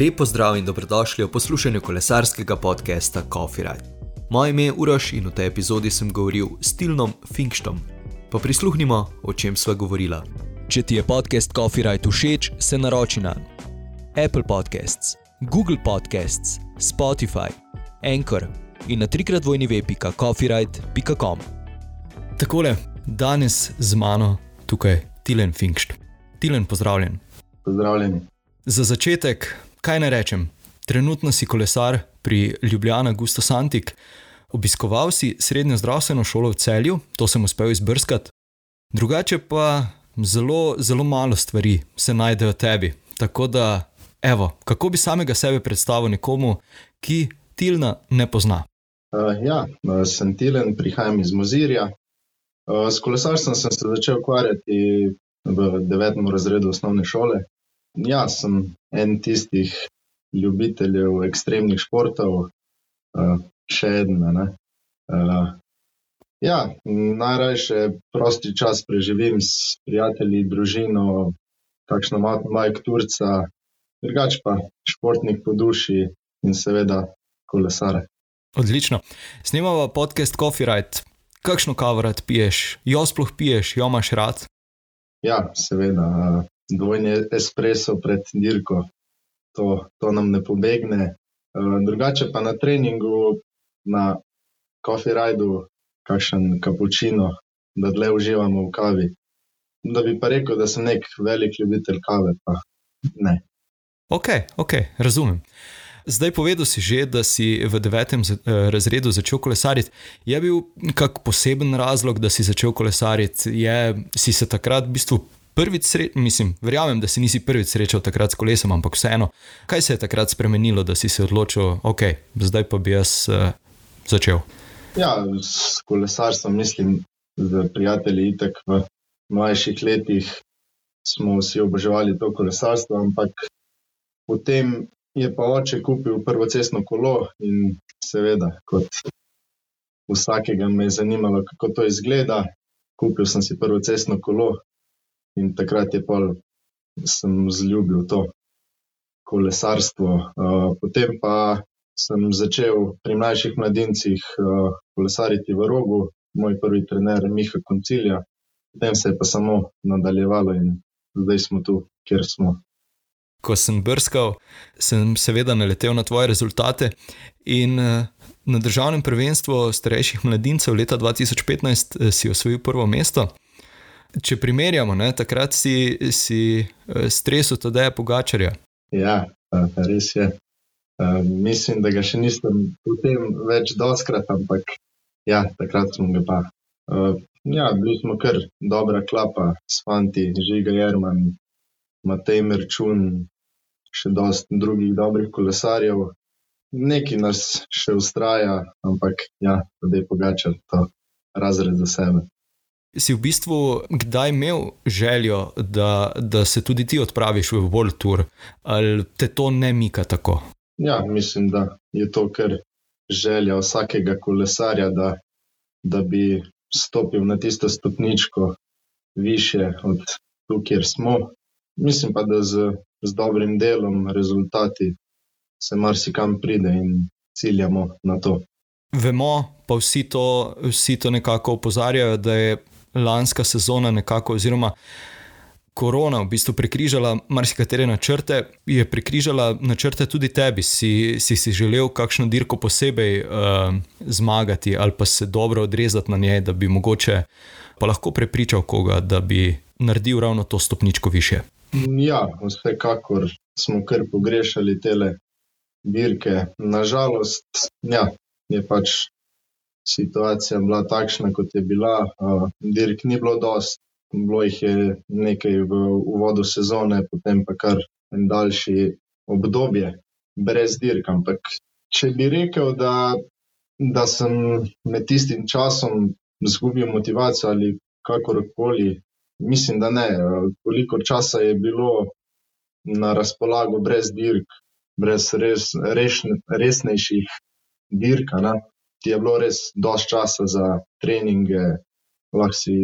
Lepo zdrav in dobrodošli v poslušanju kolesarskega podcasta Coffee Ride. Moje ime je Uroš in v tej epizodi sem govoril s Tilnom Finkštom. Pa prisluhnimo, o čem sva govorila. Če ti je podcast Coffee Ride všeč, se naroči na Apple Podcasts, Google Podcasts, Spotify, Anchor in na trikrat vojni web.coffeeride.com. Takole, danes z mano tukaj Tilen Finkšt. Tilen, pozdravljen. Pozdravljeni. Za začetek, kaj naj rečem? Trenutno si kolesar pri Ljubljana Gusto Santik, obiskoval si srednjo zdravstveno šolo v celju, to sem uspel izbrskati. Drugače pa zelo, zelo malo stvari se najdejo tebi. Tako da, evo, kako bi samega sebe predstavil nekomu, ki Tilna ne pozna? Uh, ja, sem Tilen, prihajam iz Mozirja. Uh, s kolesarstvom sem se začel ukvarjati v devetem razredu osnovne šole. Ja, sem en tistih ljubiteljev ekstremnih športov, uh, še eden. Uh, ja, najrajše prosti čas preživim s prijatelji, družino, kakšno majk turca, drugač pa športnik po duši in seveda kolesare. Odlično. Snemamo podcast Coffee Ride. Kakšno kavarat piješ, jo sploh piješ, jo imaš rad? Ja, seveda dvojni espreso pred dirko, to, to nam ne pobegne. Eh, drugače pa na treningu, na coffee rajdu, kakšen kapučino, da dlje uživamo v kavi. Da bi pa rekel, da sem nek velik ljubitelj kave, pa ne. Ok, ok, razumem. Zdaj povedal si že, da si v devetem eh, razredu začel kolesariti. Je bil kak poseben razlog, da si začel kolesariti? Je, si se takrat v bistvu prvič srečal, mislim, verjamem, da si nisi prvič srečal takrat s kolesom, ampak vseeno, kaj se je takrat spremenilo, da si se odločil, ok, zdaj pa bi jaz uh, začel. Ja, s kolesarstvom, mislim, z prijatelji itek v mlajših letih smo vsi oboževali to kolesarstvo, ampak potem je pa oče kupil prvo cestno kolo in seveda, kot vsakega me je zanimalo, kako to izgleda. Kupil sem si prvo cestno kolo, In takrat je pa sem zljubil to kolesarstvo. Uh, potem pa sem začel pri mlajših mladincih uh, kolesariti v rogu, moj prvi trener Miha Koncilja, potem se je pa samo nadaljevalo in zdaj smo tu, kjer smo. Ko sem brskal, sem seveda naletel na tvoje rezultate in na državnem prvenstvu starejših mladincev leta 2015 si osvojil prvo mesto. Če primerjamo, ne, takrat si, si eh, stresel tudi Deja Pogačarja. Ja, res je. Uh, mislim, da ga še nisem potem več doskrat, ampak ja, takrat smo ga pa. Uh, ja, bili smo kar dobra klapa s fanti, Žiga Jerman, Matej Merčun, še dosti drugih dobrih kolesarjev. Neki nas še ustraja, ampak ja, da je pogačal to razred za sebe si v bistvu kdaj imel željo, da, da se tudi ti odpraviš v World Tour, ali te to ne mika tako? Ja, mislim, da je to kar želja vsakega kolesarja, da, da bi stopil na tisto stopničko više od tu, kjer smo. Mislim pa, da z, z dobrim delom, rezultati se marsikam pride in ciljamo na to. Vemo, pa vsi to, vsi to nekako opozarjajo, da je lanska sezona, nekako, oziroma korona, v bistvu prekrižala marsikatere načrte, je prekrižala načrte tudi tebi. Si si, si želel kakšno dirko posebej uh, zmagati ali pa se dobro odrezati na njej, da bi mogoče pa lahko prepričal koga, da bi naredil ravno to stopničko više. Ja, vsekakor smo kar pogrešali te dirke. Nažalost, ja, je pač situacija bila takšna, kot je bila. Dirk ni bilo dost, bilo jih je nekaj v uvodu sezone, potem pa kar en daljši obdobje brez dirk. Ampak če bi rekel, da, da sem med tistim časom izgubil motivacijo ali kakorkoli, mislim, da ne. Koliko časa je bilo na razpolago brez dirk, brez res, res, resnejših dirk ti je bilo res dosti časa za treninge, lahko si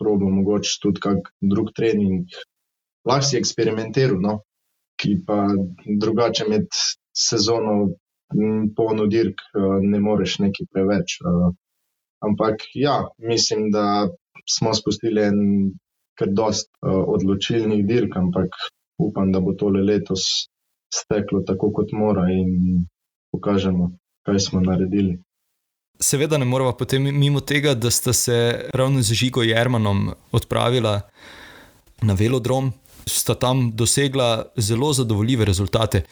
probo, mogoče tudi kak drug trening, lahko si eksperimentiral. No? ki pa drugače med sezono polno dirk, ne moreš nekaj preveč. Ampak ja, mislim, da smo spustili en kar dost odločilnih dirk, ampak upam, da bo tole letos steklo tako, kot mora in pokažemo, kaj smo naredili. Seveda ne moremo potem mimo tega, da sta se ravno z Žigo Jermanom odpravila na velodrom, sta tam dosegla zelo zadovoljive rezultate.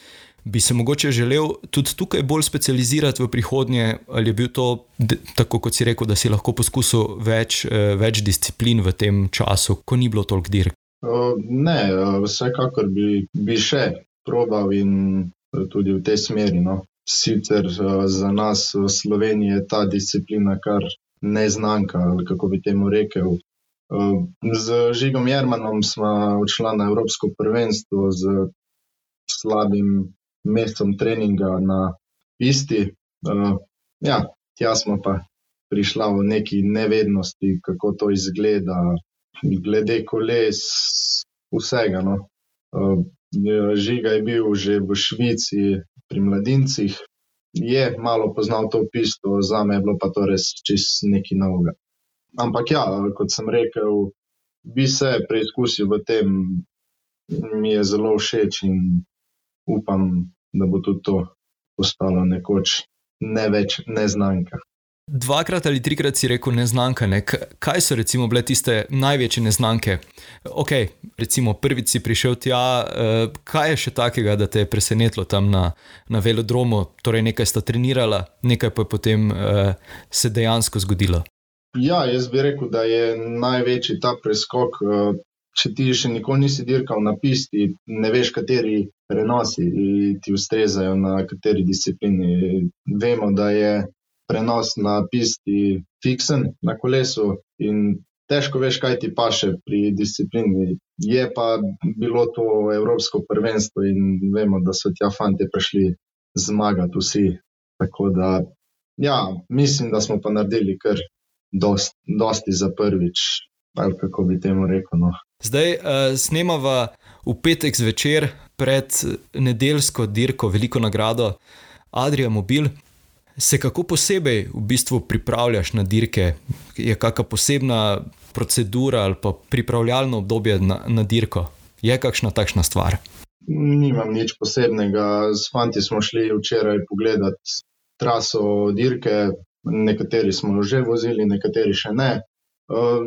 Bi se mogoče želel tudi tukaj bolj specializirati v prihodnje, ali je bil to, tako kot si rekel, da si lahko poskusil več, več disciplin v tem času, ko ni bilo toliko dirk? Ne, vsekakor bi, bi še probal in tudi v tej smeri. No. Sicer za nas v Sloveniji je ta disciplina kar neznanka, ali kako bi temu rekel. Z Žigom Jermanom sva odšla na Evropsko prvenstvo s slabim mesecem treninga na pisti. Ja, tja smo pa prišla v neki nevednosti, kako to izgleda, glede koles, vsega, no. Žiga je bil že v Švici pri mladincih, je malo poznal to pisto, zame je bilo pa to res čisto nekaj novega. Ampak ja, kot sem rekel, bi se preizkusil v tem, mi je zelo všeč in upam, da bo tudi to postalo nekoč ne več neznanka. Dvakrat ali trikrat si rekel neznanka. Ne? Kaj so recimo bile tiste največje neznanke? Ok, recimo prvič si prišel tja, kaj je še takega, da te je presenetilo tam na, na velodromu? Torej, nekaj sta trenirala, nekaj pa je potem se dejansko zgodilo. Ja, jaz bi rekel, da je največji ta preskok. Če ti še nikoli nisi dirkal na pisti, ne veš, kateri prenosi ti ustrezajo na kateri disciplini. Vemo, da je prenos na pisti fiksen, na kolesu, in težko veš, kaj ti paše pri disciplini. Je pa bilo to Evropsko prvenstvo in vemo, da so tja fantje prišli zmagat vsi. Tako da ja, mislim, da smo pa naredili kar dosti, dosti za prvič, ali kako bi temu rekel, no. Zdaj, snemava v petek zvečer pred nedeljsko dirko, veliko nagrado Adria Mobil. Se kako posebej v bistvu pripravljaš na dirke? Je kaka posebna procedura ali pa pripravljalno obdobje na, na dirko? Je kakšna takšna stvar? Nimam nič posebnega. S fanti smo šli včeraj pogledat traso dirke, nekateri smo že vozili, nekateri še ne.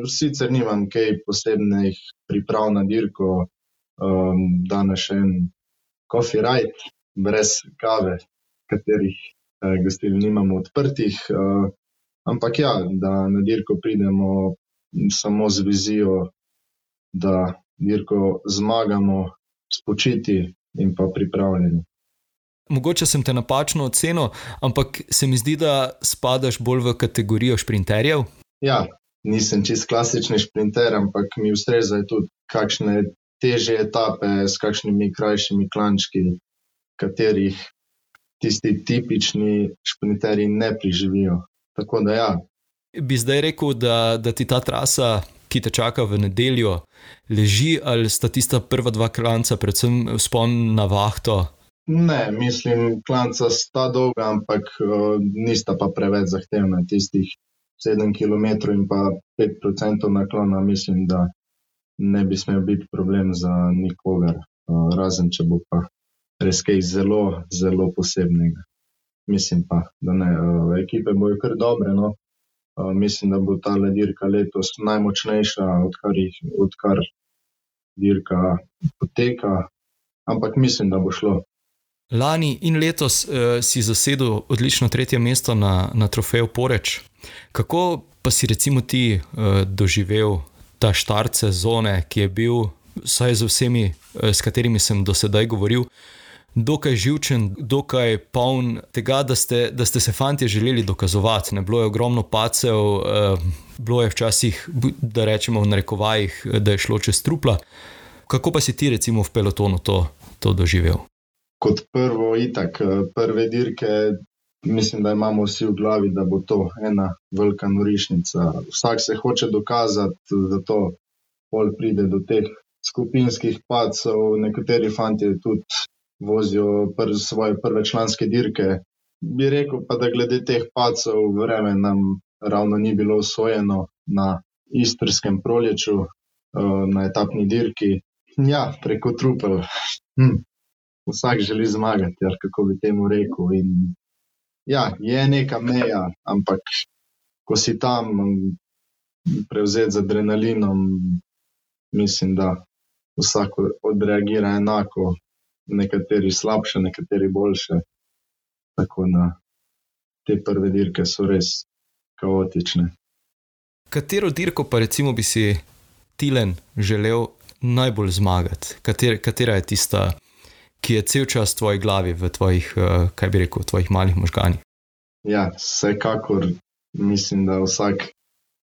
sicer nimam kaj posebnih priprav na dirko, danes še en coffee ride brez kave, katerih gostiln nimamo odprtih. ampak ja, da na dirko pridemo samo z vizijo, da dirko zmagamo, spočiti in pa pripravljeni. Mogoče sem te napačno ocenil, ampak se mi zdi, da spadaš bolj v kategorijo šprinterjev. Ja, nisem čisto klasični šprinter, ampak mi ustrezajo tudi kakšne težje etape s kakšnimi krajšimi klančki, katerih tisti tipični šprinterji ne preživijo. Tako da ja. Bi zdaj rekel, da, da ti ta trasa, ki te čaka v nedeljo, leži, ali sta tista prva dva klanca, predvsem vzpon na Vahto, Ne, mislim, klanca sta dolga, ampak nista pa preveč zahtevna. Tistih sedem kilometrov in pa pet procentov naklona mislim, da ne bi smel biti problem za nikogar. razen če bo pa res kaj zelo, zelo posebnega. Mislim pa, da ne. ekipe bojo kar dobre, no. mislim, da bo tale dirka letos najmočnejša, odkar jih, odkar dirka poteka. Ampak mislim, da bo šlo. Lani in letos si zasedel odlično tretje mesto na, na trofeju Poreč. Kako pa si recimo ti doživel ta štart sezone, ki je bil, vsaj z vsemi, s katerimi sem do sedaj govoril, dokaj živčen, dokaj poln tega, da ste, da ste se fantje želeli dokazovati, ne. Bilo je ogromno padcev, bilo je včasih, da rečemo v narekovajih, da je šlo čez trupla. Kako pa si ti recimo v pelotonu to, to doživel? Kot prvo itak, prve dirke mislim, da imamo vsi v glavi, da bo to ena velika norišnica. Vsak se hoče dokazati, zato pol pride do teh skupinskih pacov, nekateri fanti tudi vozijo pr svoje prve članske dirke. Bi rekel pa, da glede teh pacov vreme nam ravno ni bilo usvojeno na istrskem proleču, uh, na etapni dirki. Ja, preko trupel. Hm. Vsak želi zmagati, ali kako bi temu rekel. In, ja, je neka meja, ampak ko si tam, prevzet z adrenalinom, mislim, da vsak odreagira enako, nekateri slabše, nekateri boljše. Tako da te prve dirke so res kaotične. Katero dirko pa recimo bi si Tilen želel najbolj zmagati? Kater, katera je tista, ki je cel čas v tvoji glavi, v tvojih, uh, kaj bi rekel, v tvojih malih možganjih? Ja, vsekakor mislim, da vsak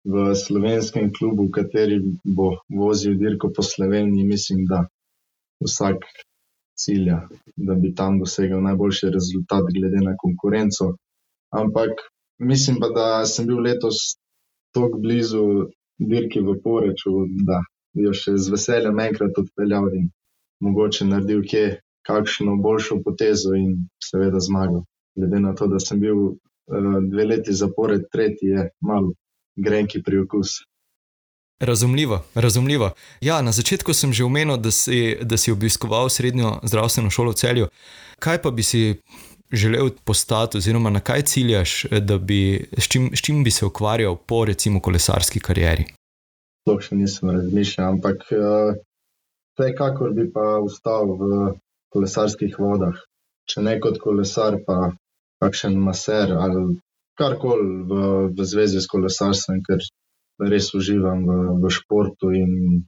v slovenskem klubu, kateri bo vozil dirko po Sloveniji, mislim, da vsak cilja, da bi tam dosegel najboljši rezultat, glede na konkurenco. Ampak mislim pa, da sem bil letos tako blizu dirki v Poreču, da bi jo še z veseljem enkrat odpeljal in mogoče naredil kje kakšno boljšo potezo in seveda zmagal. Glede na to, da sem bil uh, dve leti zapored, tretji je malo grenki pri okusu. Razumljivo, razumljivo. Ja, na začetku sem že omenil, da si, da si obiskoval srednjo zdravstveno šolo v celju. Kaj pa bi si želel postati, oziroma na kaj ciljaš, bi, s, čim, s čim bi se ukvarjal po recimo kolesarski karieri? To še nisem razmišljal, ampak uh, vsekakor bi pa ustal v kolesarskih vodah. Če ne kot kolesar, pa kakšen maser ali karkoli v, v zvezi s kolesarstvom, ker res uživam v, v športu in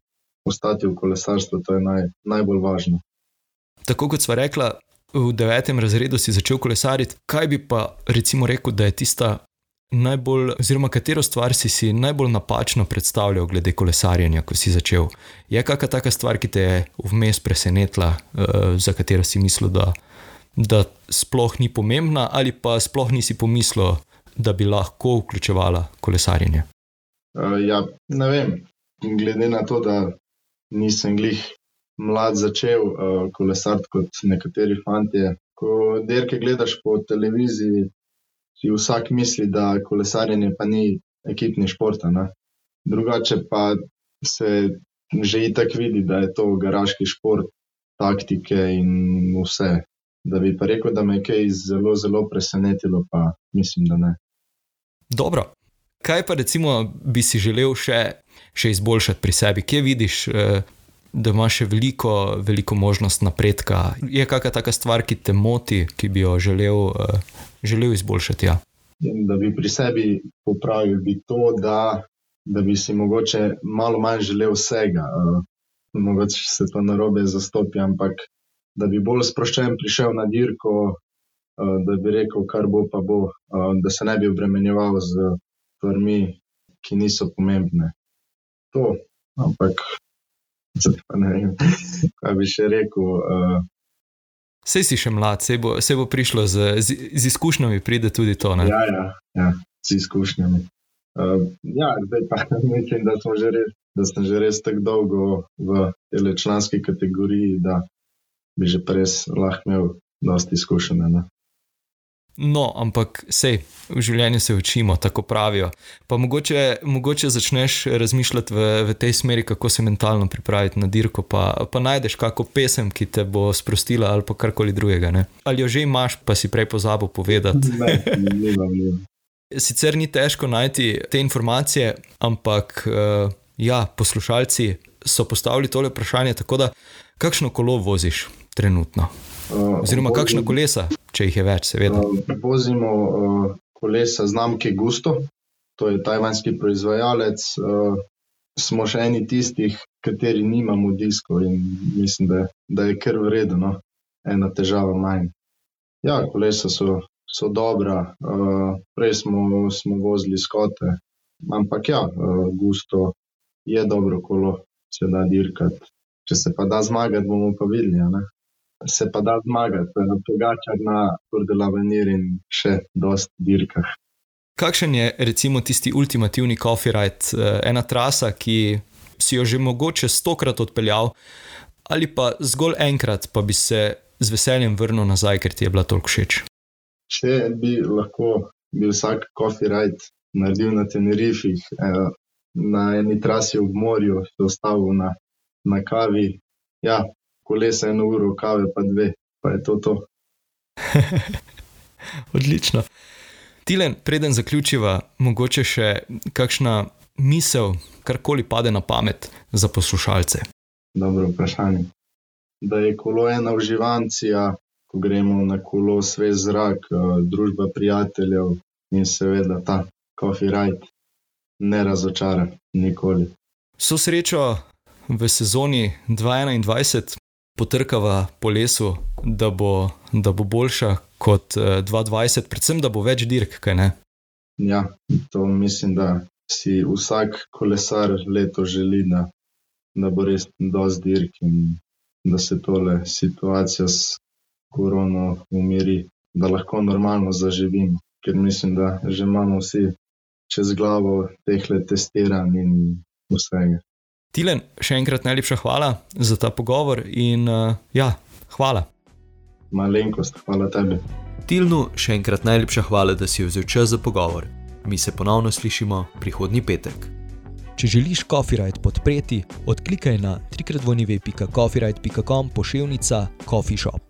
ostati v kolesarstvu, to je naj, najbolj važno. Tako kot sva rekla, v devetem razredu si začel kolesariti. Kaj bi pa rekel, da je tista najbolj, oziroma katero stvar si si najbolj napačno predstavljal glede kolesarjenja, ko si začel? Je kakšna taka stvar, ki te je vmes presenetila, uh, za katero si mislil, da, da sploh ni pomembna, ali pa sploh nisi pomislil, da bi lahko vključevala kolesarjenje? Uh, ja, ne vem. Glede na to, da nisem glih mlad začel uh, kolesariti kot nekateri fanti. Ko derke gledaš po televiziji, si vsak misli, da kolesarjenje pa ni ekipni šport. Drugače pa se že i tako vidi, da je to garaški šport, taktike in vse. Da bi pa rekel, da me je kaj zelo, zelo presenetilo, pa mislim, da ne. Dobro. Kaj pa recimo bi si želel še, še izboljšati pri sebi? Kje vidiš, eh, da imaš še veliko, veliko možnost napredka? Je kakšna taka stvar, ki te moti, ki bi jo želel, eh, želel izboljšati? Ja? Da bi pri sebi popravil to, da, da bi si mogoče malo manj želel vsega. Eh, mogoče se to narobe zastopi, ampak da bi bolj sproščen prišel na dirko, da bi rekel, kar bo, pa bo, da se ne bi obremenjeval z stvarmi, ki niso pomembne. To, ampak ne vem, kaj bi še rekel. Sej si še mlad, se bo, se bo prišlo z, z, z izkušnjami, pride tudi to. Ne? Ja, ja, ja, z izkušnjami. Uh, ja, zdaj pa mislim, da, res, da sem že res tako dolgo v tej članski kategoriji, da bi že res lahko imel dosti izkušenj. No, ampak sej, v življenju se učimo, tako pravijo. Pa mogoče, mogoče začneš razmišljati v, v tej smeri, kako se mentalno pripraviti na dirko, pa, pa najdeš kakšno pesem, ki te bo sprostila ali pa karkoli drugega. Ne? Ali jo že imaš, pa si prej pozabil povedati. Ne, ne, ne, ne. Sicer ni težko najti te informacije, ampak uh, ja, poslušalci so postavili tole vprašanje. Tako da, kakšno kolo voziš trenutno? Uh, Oziroma, kakšno kolesa? Če jih je več, seveda. Uh, vozimo uh, kolesa znamke Gusto, to je tajvanski proizvajalec. Uh, smo še eni tistih, kateri nimamo diskov in mislim, da, da je kar vredno, ena težava manj. Ja, kolesa so, so dobra, prej smo, smo vozili skote, ampak ja, Gusto je dobro kolo, se da dirkati. Če se pa da zmagati, bomo pa videli se pa da zmagati, drugače na Kurdelavenir in še dosti dirkah. Kakšen je recimo tisti ultimativni coffee ride, eh, ena trasa, ki si jo že mogoče stokrat odpeljal, ali pa zgolj enkrat, pa bi se z veseljem vrnil nazaj, ker ti je bila toliko všeč. Če bi lahko bil vsak coffee ride naredil na Tenerifih, eh, na eni trasi ob morju, se ustavil na, na kavi, ja, kolesa eno uro, kave pa dve, pa je to to. Odlično. Tilen, preden zaključiva, mogoče še kakšna misel, karkoli pade na pamet za poslušalce. Dobro vprašanje. Da je kolo ena uživancija, ko gremo na kolo, svež zrak, eh, družba prijateljev in seveda ta coffee ride ne razočara, nikoli. So srečo v sezoni 2021 potrkava po lesu, da bo, da bo boljša kot 2020, eh, predvsem da bo več dirk, kaj ne? Ja, to mislim, da si vsak kolesar leto želi, da, da bo res dosti dirk in da se tole situacija s korono umiri, da lahko normalno zaživimo. Ker mislim, da že imamo vsi čez glavo teh let testiranj in vsega. Tilen, še enkrat najlepša hvala za ta pogovor in uh, ja, hvala. Malenkost, hvala tebi. Tilnu, še enkrat najlepša hvala, da si vzel čas za pogovor. Mi se ponovno slišimo prihodnji petek. Če želiš Copyright podpreti, odklikaj na www.coffeeright.com pošiljka Coffee Shop.